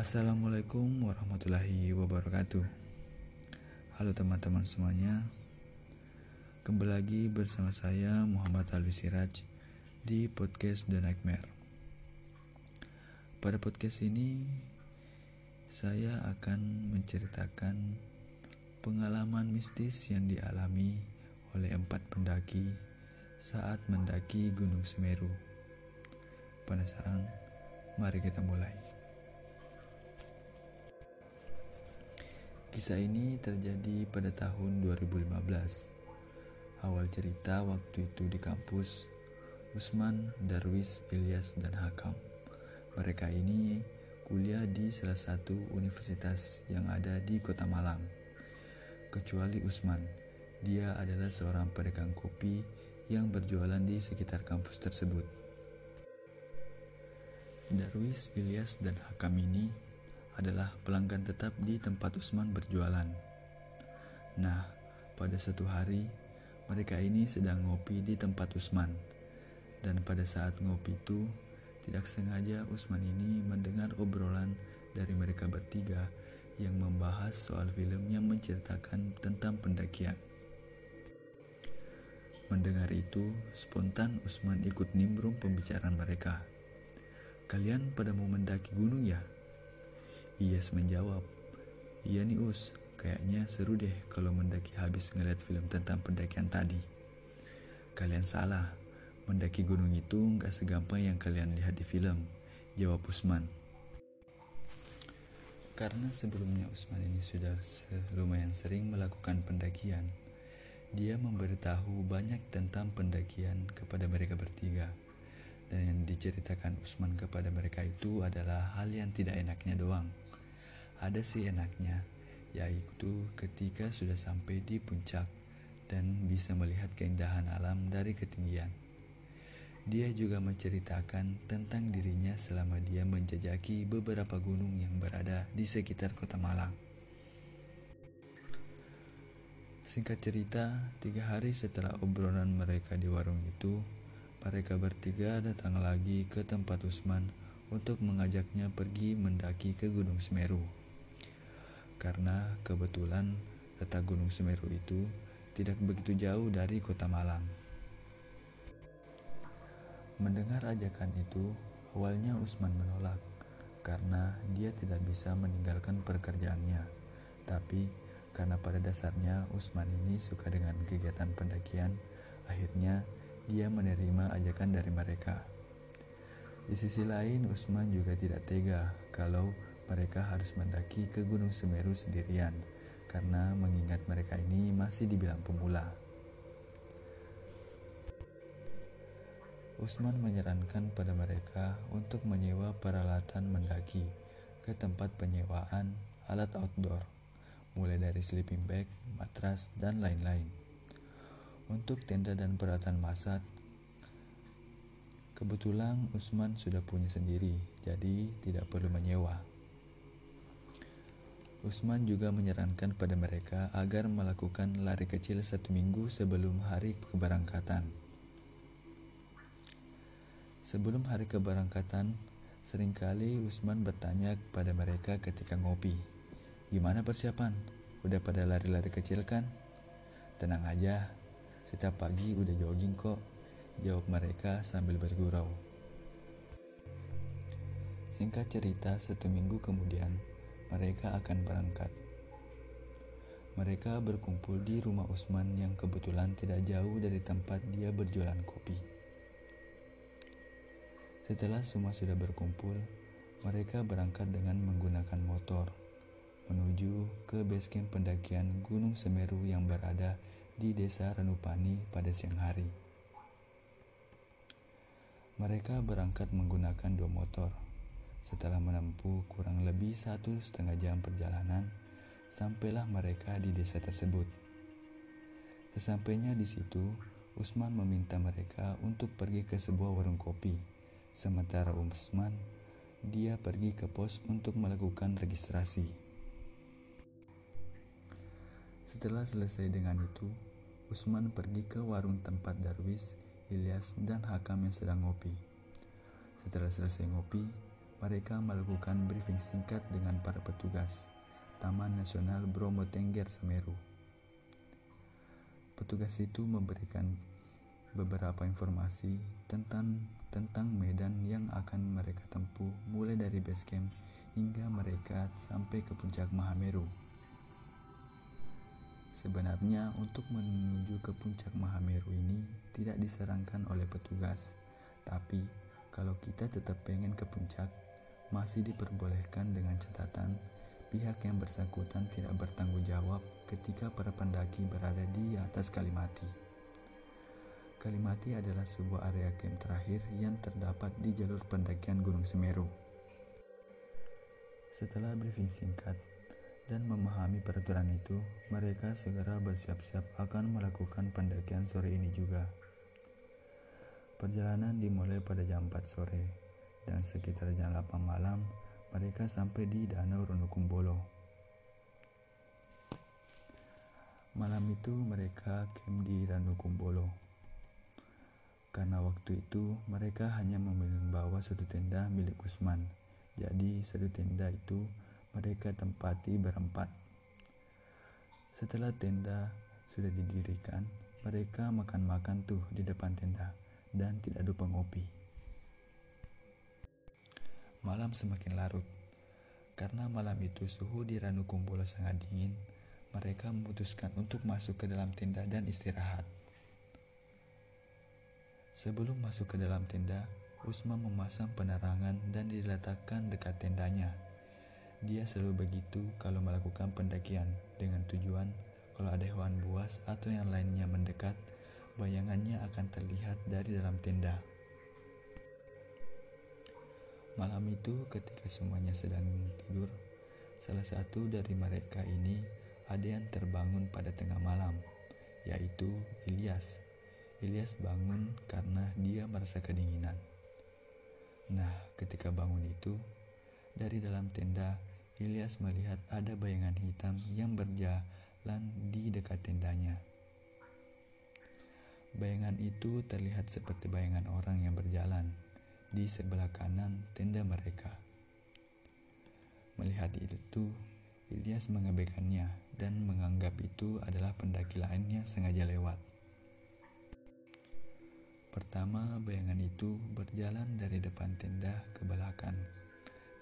Assalamualaikum warahmatullahi wabarakatuh. Halo teman-teman semuanya. Kembali lagi bersama saya Muhammad Alwi Siraj Di podcast The Nightmare. Pada podcast ini Saya akan menceritakan Pengalaman mistis yang dialami oleh empat pendaki Saat mendaki Gunung Semeru. Penasaran? Mari kita mulai Kisah ini terjadi pada tahun 2015. Awal cerita waktu itu di kampus, Usman, Darwis, Ilyas, dan Hakam. Mereka ini kuliah di salah satu universitas yang ada di kota Malang. Kecuali Usman, dia adalah seorang pedagang kopi yang berjualan di sekitar kampus tersebut. Darwis, Ilyas, dan Hakam ini adalah pelanggan tetap di tempat Usman berjualan. Nah, pada suatu hari, mereka ini sedang ngopi di tempat Usman. Dan pada saat ngopi itu, tidak sengaja Usman ini mendengar obrolan dari mereka bertiga yang membahas soal film yang menceritakan tentang pendakian. Mendengar itu, spontan Usman ikut nimbrung pembicaraan mereka. Kalian pada mau mendaki gunung ya? Iyas menjawab, Iya nih Us, kayaknya seru deh kalau mendaki habis ngeliat film tentang pendakian tadi. Kalian salah, mendaki gunung itu nggak segampang yang kalian lihat di film, jawab Usman. Karena sebelumnya Usman ini sudah lumayan sering melakukan pendakian, dia memberitahu banyak tentang pendakian kepada mereka bertiga. Dan yang diceritakan Usman kepada mereka itu adalah hal yang tidak enaknya doang ada sih enaknya, yaitu ketika sudah sampai di puncak dan bisa melihat keindahan alam dari ketinggian. Dia juga menceritakan tentang dirinya selama dia menjajaki beberapa gunung yang berada di sekitar kota Malang. Singkat cerita, tiga hari setelah obrolan mereka di warung itu, mereka bertiga datang lagi ke tempat Usman untuk mengajaknya pergi mendaki ke Gunung Semeru karena kebetulan letak Gunung Semeru itu tidak begitu jauh dari kota Malang. Mendengar ajakan itu, awalnya Usman menolak karena dia tidak bisa meninggalkan pekerjaannya. Tapi karena pada dasarnya Usman ini suka dengan kegiatan pendakian, akhirnya dia menerima ajakan dari mereka. Di sisi lain, Usman juga tidak tega kalau mereka harus mendaki ke Gunung Semeru sendirian karena mengingat mereka ini masih dibilang pemula. Usman menyarankan pada mereka untuk menyewa peralatan mendaki ke tempat penyewaan alat outdoor, mulai dari sleeping bag, matras, dan lain-lain. Untuk tenda dan peralatan masak, kebetulan Usman sudah punya sendiri, jadi tidak perlu menyewa. Usman juga menyarankan pada mereka agar melakukan lari kecil satu minggu sebelum hari keberangkatan. Sebelum hari keberangkatan, sering kali Usman bertanya kepada mereka ketika ngopi, "Gimana persiapan? Udah pada lari-lari kecil kan?" "Tenang aja, setiap pagi udah jogging kok," jawab mereka sambil bergurau. Singkat cerita, satu minggu kemudian, mereka akan berangkat. Mereka berkumpul di rumah Usman yang kebetulan tidak jauh dari tempat dia berjualan kopi. Setelah semua sudah berkumpul, mereka berangkat dengan menggunakan motor menuju ke basecamp pendakian Gunung Semeru yang berada di Desa Renupani pada siang hari. Mereka berangkat menggunakan dua motor setelah menempuh kurang lebih satu setengah jam perjalanan, sampailah mereka di desa tersebut. Sesampainya di situ, Usman meminta mereka untuk pergi ke sebuah warung kopi. Sementara Usman, dia pergi ke pos untuk melakukan registrasi. Setelah selesai dengan itu, Usman pergi ke warung tempat Darwis, Ilyas, dan Hakam yang sedang ngopi. Setelah selesai ngopi, mereka melakukan briefing singkat dengan para petugas Taman Nasional Bromo Tengger Semeru. Petugas itu memberikan beberapa informasi tentang tentang medan yang akan mereka tempuh mulai dari base camp hingga mereka sampai ke puncak Mahameru. Sebenarnya untuk menuju ke puncak Mahameru ini tidak diserangkan oleh petugas, tapi kalau kita tetap pengen ke puncak, masih diperbolehkan dengan catatan pihak yang bersangkutan tidak bertanggung jawab ketika para pendaki berada di atas Kalimati. Kalimati adalah sebuah area camp terakhir yang terdapat di jalur pendakian Gunung Semeru. Setelah briefing singkat dan memahami peraturan itu, mereka segera bersiap-siap akan melakukan pendakian sore ini juga. Perjalanan dimulai pada jam 4 sore dan sekitar jam 8 malam mereka sampai di Danau Ronokumbolo. Malam itu mereka camp di Ranukumbolo. Karena waktu itu mereka hanya membawa satu tenda milik Usman. Jadi satu tenda itu mereka tempati berempat. Setelah tenda sudah didirikan, mereka makan-makan tuh di depan tenda dan tidak lupa ngopi. Malam semakin larut. Karena malam itu suhu di Ranukumbolo sangat dingin, mereka memutuskan untuk masuk ke dalam tenda dan istirahat. Sebelum masuk ke dalam tenda, Usman memasang penerangan dan diletakkan dekat tendanya. Dia selalu begitu kalau melakukan pendakian dengan tujuan kalau ada hewan buas atau yang lainnya mendekat, bayangannya akan terlihat dari dalam tenda. Malam itu, ketika semuanya sedang tidur, salah satu dari mereka ini ada yang terbangun pada tengah malam, yaitu Ilyas. Ilyas bangun karena dia merasa kedinginan. Nah, ketika bangun itu, dari dalam tenda, Ilyas melihat ada bayangan hitam yang berjalan di dekat tendanya. Bayangan itu terlihat seperti bayangan orang yang berjalan di sebelah kanan tenda mereka. Melihat itu, Ilyas mengabaikannya dan menganggap itu adalah pendaki lain yang sengaja lewat. Pertama, bayangan itu berjalan dari depan tenda ke belakang.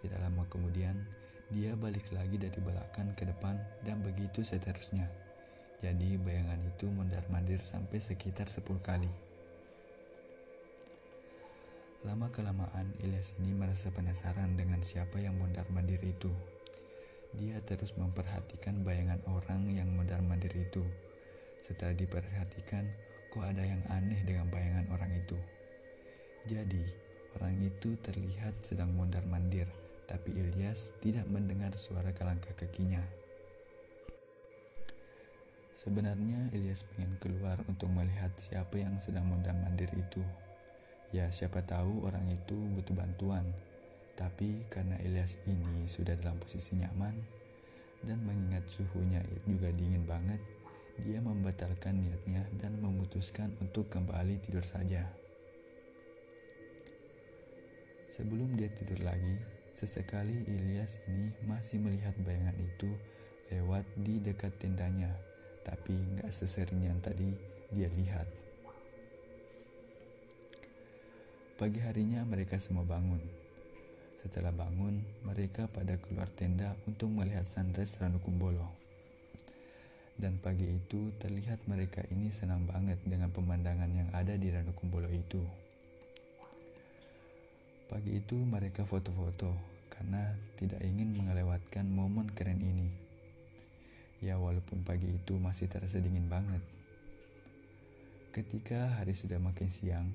Tidak lama kemudian, dia balik lagi dari belakang ke depan dan begitu seterusnya. Jadi bayangan itu mondar-mandir sampai sekitar 10 kali. Lama kelamaan Ilyas ini merasa penasaran dengan siapa yang mondar-mandir itu. Dia terus memperhatikan bayangan orang yang mondar-mandir itu. Setelah diperhatikan, kok ada yang aneh dengan bayangan orang itu. Jadi, orang itu terlihat sedang mondar-mandir, tapi Ilyas tidak mendengar suara kelangkah kakinya. Sebenarnya Ilyas ingin keluar untuk melihat siapa yang sedang mondar-mandir itu. Ya siapa tahu orang itu butuh bantuan. Tapi karena Ilyas ini sudah dalam posisi nyaman dan mengingat suhunya juga dingin banget, dia membatalkan niatnya dan memutuskan untuk kembali tidur saja. Sebelum dia tidur lagi, sesekali Ilyas ini masih melihat bayangan itu lewat di dekat tendanya tapi nggak sesering yang tadi dia lihat. Pagi harinya mereka semua bangun. Setelah bangun, mereka pada keluar tenda untuk melihat sunrise Ranukumbolo. Dan pagi itu terlihat mereka ini senang banget dengan pemandangan yang ada di Ranukumbolo itu. Pagi itu mereka foto-foto karena tidak ingin melewatkan momen keren ini. Ya walaupun pagi itu masih terasa dingin banget. Ketika hari sudah makin siang,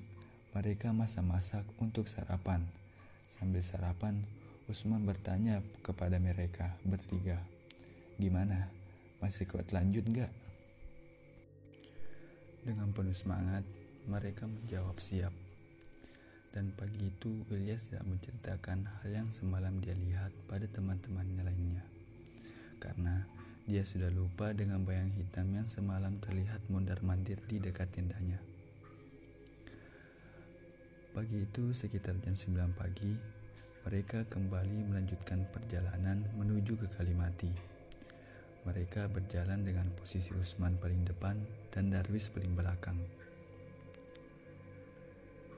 mereka masak-masak untuk sarapan. Sambil sarapan, Usman bertanya kepada mereka bertiga, Gimana? Masih kuat lanjut gak? Dengan penuh semangat, mereka menjawab siap. Dan pagi itu, Ilyas tidak menceritakan hal yang semalam dia lihat pada teman-temannya lainnya. Karena dia sudah lupa dengan bayang hitam yang semalam terlihat mondar-mandir di dekat tendanya. Pagi itu sekitar jam 9 pagi, mereka kembali melanjutkan perjalanan menuju ke Kalimati. Mereka berjalan dengan posisi Usman paling depan dan Darwis paling belakang.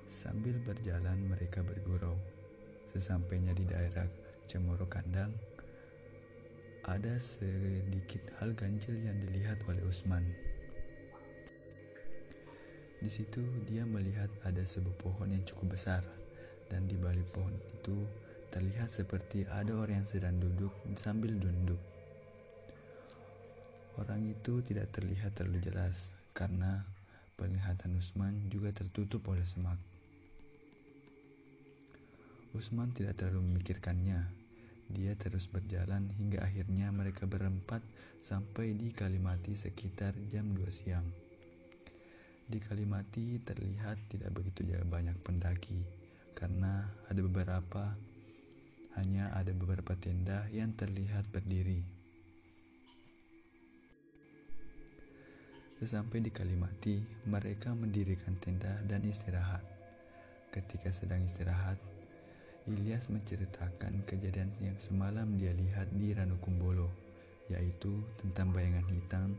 Sambil berjalan mereka bergurau. Sesampainya di daerah Cemoro Kandang, ada sedikit hal ganjil yang dilihat oleh Usman. Di situ dia melihat ada sebuah pohon yang cukup besar dan di balik pohon itu terlihat seperti ada orang yang sedang duduk sambil duduk. Orang itu tidak terlihat terlalu jelas karena penglihatan Usman juga tertutup oleh semak. Usman tidak terlalu memikirkannya. Dia terus berjalan hingga akhirnya mereka berempat sampai di Kalimati sekitar jam 2 siang. Di Kalimati terlihat tidak begitu banyak pendaki karena ada beberapa hanya ada beberapa tenda yang terlihat berdiri. Sesampai di Kalimati, mereka mendirikan tenda dan istirahat. Ketika sedang istirahat, Ilyas menceritakan kejadian yang semalam dia lihat di Ranukumbolo, yaitu tentang bayangan hitam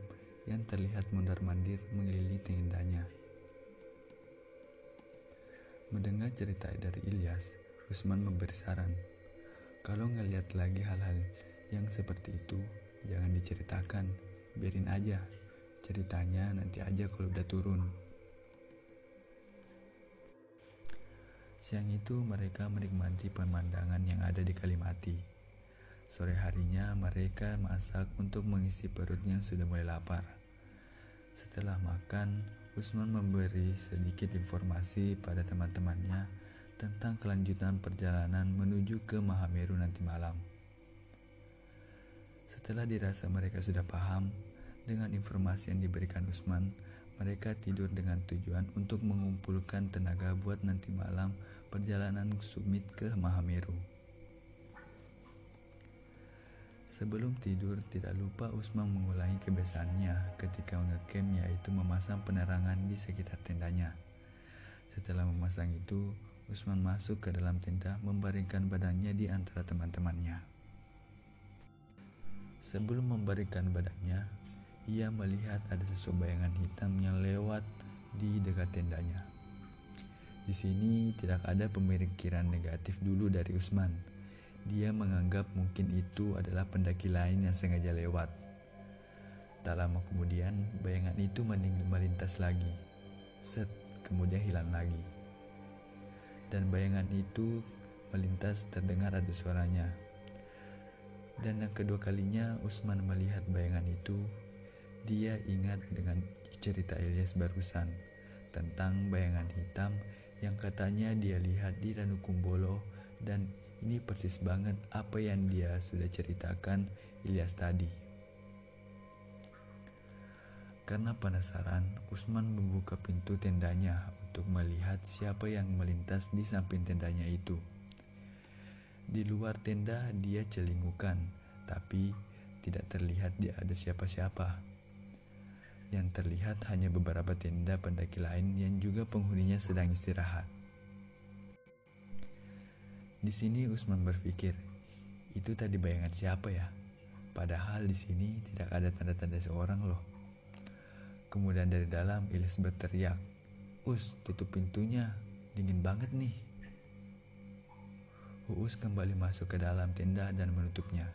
yang terlihat mondar-mandir mengelilingi Mendengar cerita dari Ilyas, Usman memberi saran. Kalau ngeliat lagi hal-hal yang seperti itu, jangan diceritakan, biarin aja. Ceritanya nanti aja kalau udah turun. Siang itu mereka menikmati pemandangan yang ada di Kalimati. Sore harinya mereka masak untuk mengisi perut yang sudah mulai lapar. Setelah makan, Usman memberi sedikit informasi pada teman-temannya tentang kelanjutan perjalanan menuju ke Mahameru nanti malam. Setelah dirasa mereka sudah paham dengan informasi yang diberikan Usman, mereka tidur dengan tujuan untuk mengumpulkan tenaga buat nanti malam perjalanan summit ke Mahameru. Sebelum tidur, tidak lupa Usman mengulangi kebiasaannya ketika mengecamp yaitu memasang penerangan di sekitar tendanya. Setelah memasang itu, Usman masuk ke dalam tenda membaringkan badannya di antara teman-temannya. Sebelum membaringkan badannya, ia melihat ada sosok bayangan hitam yang lewat di dekat tendanya. Di sini tidak ada pemikiran negatif dulu dari Usman dia menganggap mungkin itu adalah pendaki lain yang sengaja lewat. Tak lama kemudian, bayangan itu melintas lagi. Set, kemudian hilang lagi. Dan bayangan itu melintas terdengar ada suaranya. Dan yang kedua kalinya Usman melihat bayangan itu, dia ingat dengan cerita Ilyas barusan tentang bayangan hitam yang katanya dia lihat di Ranukumbolo dan ini persis banget apa yang dia sudah ceritakan Ilyas tadi. Karena penasaran, Usman membuka pintu tendanya untuk melihat siapa yang melintas di samping tendanya itu. Di luar tenda dia celingukan, tapi tidak terlihat dia ada siapa-siapa. Yang terlihat hanya beberapa tenda pendaki lain yang juga penghuninya sedang istirahat. Di sini Usman berpikir, itu tadi bayangan siapa ya? Padahal di sini tidak ada tanda-tanda seorang loh. Kemudian dari dalam Ilyas berteriak, Us, tutup pintunya, dingin banget nih. Uus kembali masuk ke dalam tenda dan menutupnya.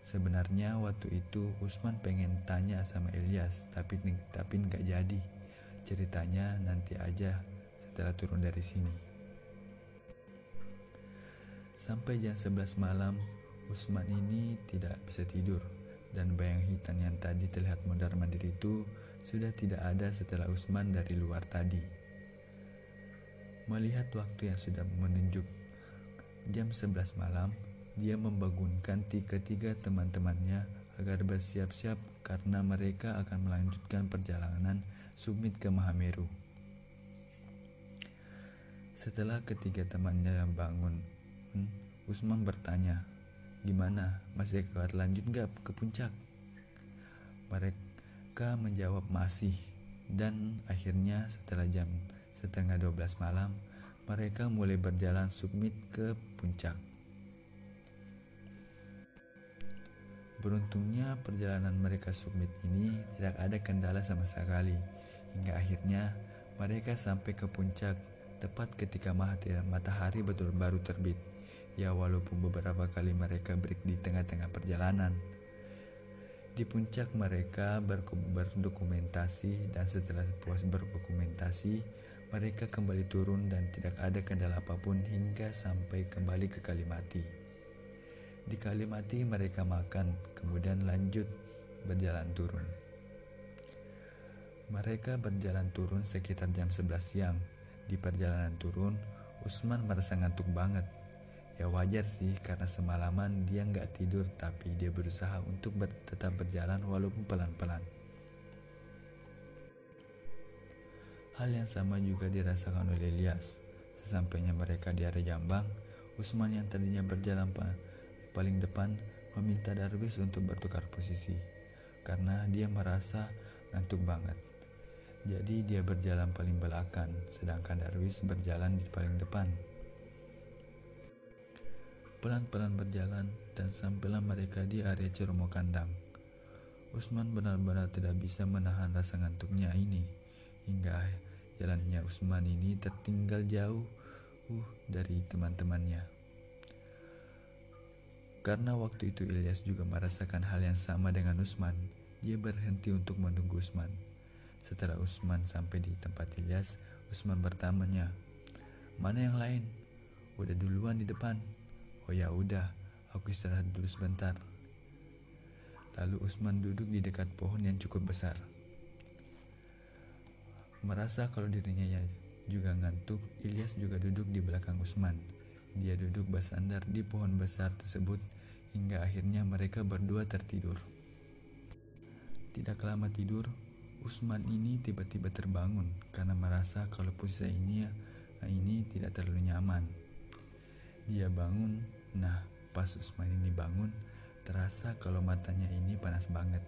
Sebenarnya waktu itu Usman pengen tanya sama Ilyas, tapi tapi nggak jadi. Ceritanya nanti aja setelah turun dari sini. Sampai jam 11 malam, Usman ini tidak bisa tidur dan bayang hitam yang tadi terlihat mondar mandir itu sudah tidak ada setelah Usman dari luar tadi. Melihat waktu yang sudah menunjuk jam 11 malam, dia membangunkan tiga-tiga teman-temannya agar bersiap-siap karena mereka akan melanjutkan perjalanan summit ke Mahameru. Setelah ketiga temannya bangun Hmm, Usman bertanya, gimana, masih kuat lanjut gak ke puncak? Mereka menjawab masih, dan akhirnya setelah jam setengah 12 malam, mereka mulai berjalan submit ke puncak. Beruntungnya perjalanan mereka submit ini tidak ada kendala sama sekali hingga akhirnya mereka sampai ke puncak tepat ketika matahari betul baru terbit. Ya walaupun beberapa kali mereka break di tengah-tengah perjalanan. Di puncak mereka berdokumentasi dan setelah puas berdokumentasi, mereka kembali turun dan tidak ada kendala apa pun hingga sampai kembali ke Kalimati. Di Kalimati mereka makan, kemudian lanjut berjalan turun. Mereka berjalan turun sekitar jam 11 siang. Di perjalanan turun, Usman merasa ngantuk banget Ya wajar sih karena semalaman dia nggak tidur tapi dia berusaha untuk ber tetap berjalan walaupun pelan-pelan. Hal yang sama juga dirasakan oleh Elias. Sesampainya mereka di area Jambang, Usman yang tadinya berjalan paling depan meminta Darwis untuk bertukar posisi karena dia merasa ngantuk banget. Jadi dia berjalan paling belakang, sedangkan Darwis berjalan di paling depan. Pelan-pelan berjalan dan sampailah mereka di area Ceromo Kandang. Usman benar-benar tidak bisa menahan rasa ngantuknya ini hingga jalannya Usman ini tertinggal jauh uh, dari teman-temannya. Karena waktu itu Ilyas juga merasakan hal yang sama dengan Usman, dia berhenti untuk menunggu Usman. Setelah Usman sampai di tempat Ilyas, Usman bertamanya, "Mana yang lain? Udah duluan di depan." Oh ya udah, aku istirahat dulu sebentar. Lalu Usman duduk di dekat pohon yang cukup besar. Merasa kalau dirinya ya juga ngantuk, Ilyas juga duduk di belakang Usman. Dia duduk bersandar di pohon besar tersebut hingga akhirnya mereka berdua tertidur. Tidak lama tidur, Usman ini tiba-tiba terbangun karena merasa kalau posisi ini ini tidak terlalu nyaman. Dia bangun Nah, pas Usman ini bangun, terasa kalau matanya ini panas banget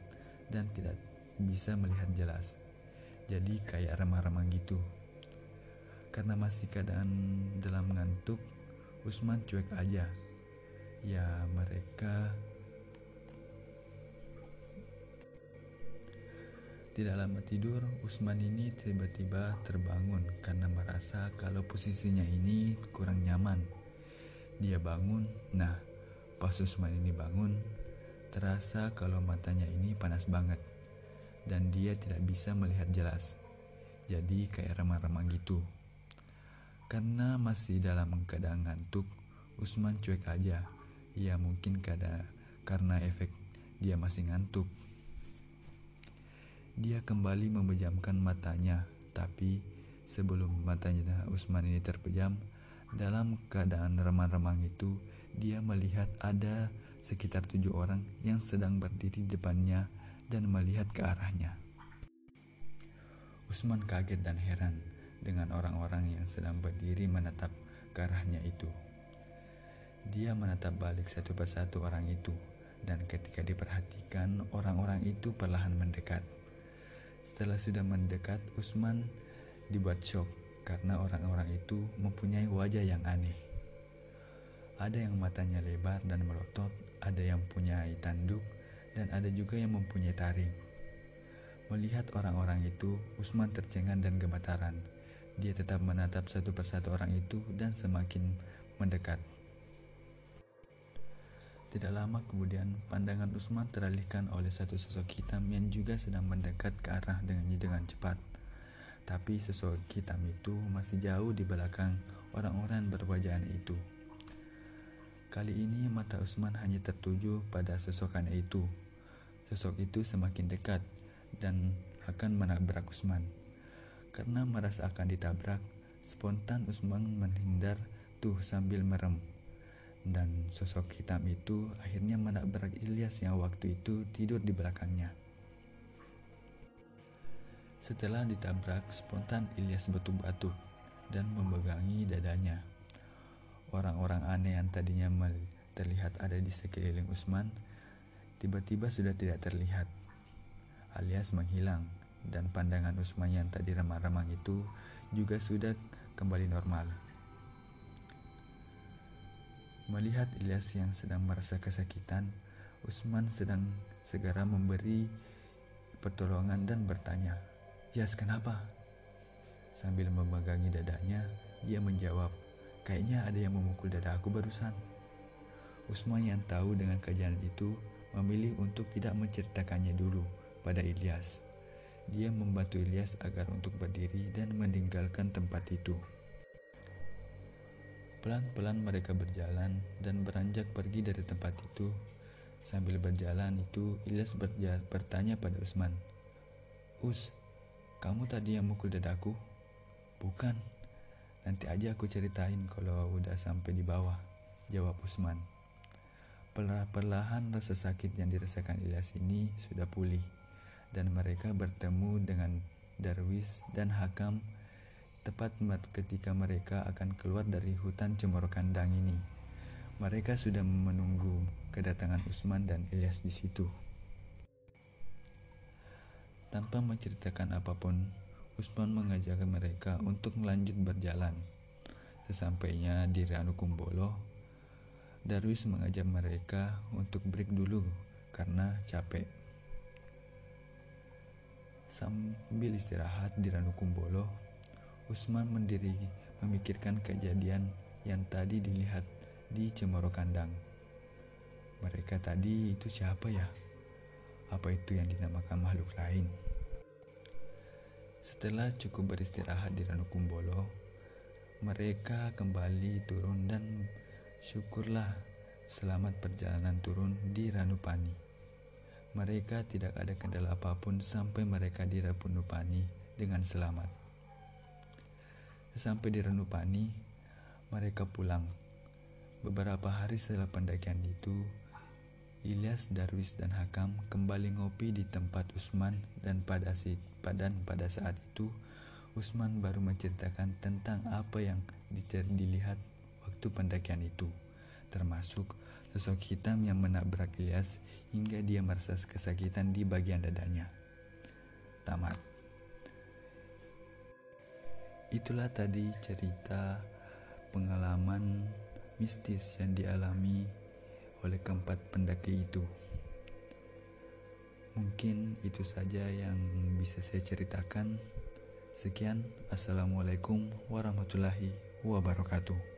dan tidak bisa melihat jelas. Jadi kayak remah-remah gitu. Karena masih keadaan dalam ngantuk, Usman cuek aja. Ya mereka Tidak lama tidur, Usman ini tiba-tiba terbangun karena merasa kalau posisinya ini kurang nyaman. Dia bangun, nah pas Usman ini bangun, terasa kalau matanya ini panas banget dan dia tidak bisa melihat jelas. Jadi kayak remah-remah gitu. Karena masih dalam keadaan ngantuk, Usman cuek aja. Ya mungkin kada, karena efek dia masih ngantuk. Dia kembali memejamkan matanya, tapi sebelum matanya Usman ini terpejam, dalam keadaan remang-remang itu, dia melihat ada sekitar tujuh orang yang sedang berdiri di depannya dan melihat ke arahnya. Usman kaget dan heran dengan orang-orang yang sedang berdiri menatap ke arahnya itu. Dia menatap balik satu persatu orang itu, dan ketika diperhatikan, orang-orang itu perlahan mendekat. Setelah sudah mendekat, Usman dibuat shock karena orang-orang itu mempunyai wajah yang aneh. Ada yang matanya lebar dan melotot, ada yang punya tanduk, dan ada juga yang mempunyai taring. Melihat orang-orang itu, Usman tercengang dan gemetaran. Dia tetap menatap satu persatu orang itu dan semakin mendekat. Tidak lama kemudian, pandangan Usman teralihkan oleh satu sosok hitam yang juga sedang mendekat ke arah dengannya dengan cepat. Tapi sosok hitam itu masih jauh di belakang orang-orang berwajah aneh itu. Kali ini mata Usman hanya tertuju pada sosok itu. Sosok itu semakin dekat dan akan menabrak Usman. Karena merasa akan ditabrak, spontan Usman menghindar tuh sambil merem. Dan sosok hitam itu akhirnya menabrak Ilyas yang waktu itu tidur di belakangnya. Setelah ditabrak, spontan Ilyas batu-batu dan memegangi dadanya. Orang-orang aneh yang tadinya terlihat ada di sekeliling Usman, tiba-tiba sudah tidak terlihat, alias menghilang, dan pandangan Usman yang tadi remang-remang itu juga sudah kembali normal. Melihat Ilyas yang sedang merasa kesakitan, Usman sedang segera memberi pertolongan dan bertanya, Yas kenapa? Sambil memegangi dadanya, dia menjawab, kayaknya ada yang memukul dada aku barusan. Usman yang tahu dengan kejadian itu memilih untuk tidak menceritakannya dulu pada Ilyas. Dia membantu Ilyas agar untuk berdiri dan meninggalkan tempat itu. Pelan-pelan mereka berjalan dan beranjak pergi dari tempat itu. Sambil berjalan itu, Ilyas bertanya pada Usman, Us, kamu tadi yang mukul dadaku? Bukan, nanti aja aku ceritain kalau udah sampai di bawah, jawab Usman. Perlahan rasa sakit yang dirasakan Ilyas ini sudah pulih dan mereka bertemu dengan Darwis dan Hakam tepat ketika mereka akan keluar dari hutan Cemoro Kandang ini. Mereka sudah menunggu kedatangan Usman dan Ilyas di situ. Tanpa menceritakan apa pun, Usman mengajak mereka untuk melanjut berjalan. Sesampainya di Ranu Kumbolo, Darwis mengajak mereka untuk break dulu karena capek. Sambil istirahat di Ranu Kumbolo, Usman mendiri memikirkan kejadian yang tadi dilihat di Cemoro Kandang. Mereka tadi itu siapa ya? Apa itu yang dinamakan makhluk lain? Setelah cukup beristirahat di Ranukumbolo, mereka kembali turun dan syukurlah selamat perjalanan turun di Ranupani. Mereka tidak ada kendala apa pun sampai mereka di Ranupani dengan selamat. Sampai di Renupani, mereka pulang. Beberapa hari setelah pendakian itu, Ilyas, Darwis, dan Hakam kembali ngopi di tempat Usman dan pada, si, dan pada saat itu Usman baru menceritakan tentang apa yang dilihat waktu pendakian itu, termasuk sosok hitam yang menabrak Ilyas hingga dia merasa kesakitan di bagian dadanya. Tamat. Itulah tadi cerita pengalaman mistis yang dialami oleh keempat pendaki itu. Mungkin itu saja yang bisa saya ceritakan. Sekian, Assalamualaikum warahmatullahi wabarakatuh.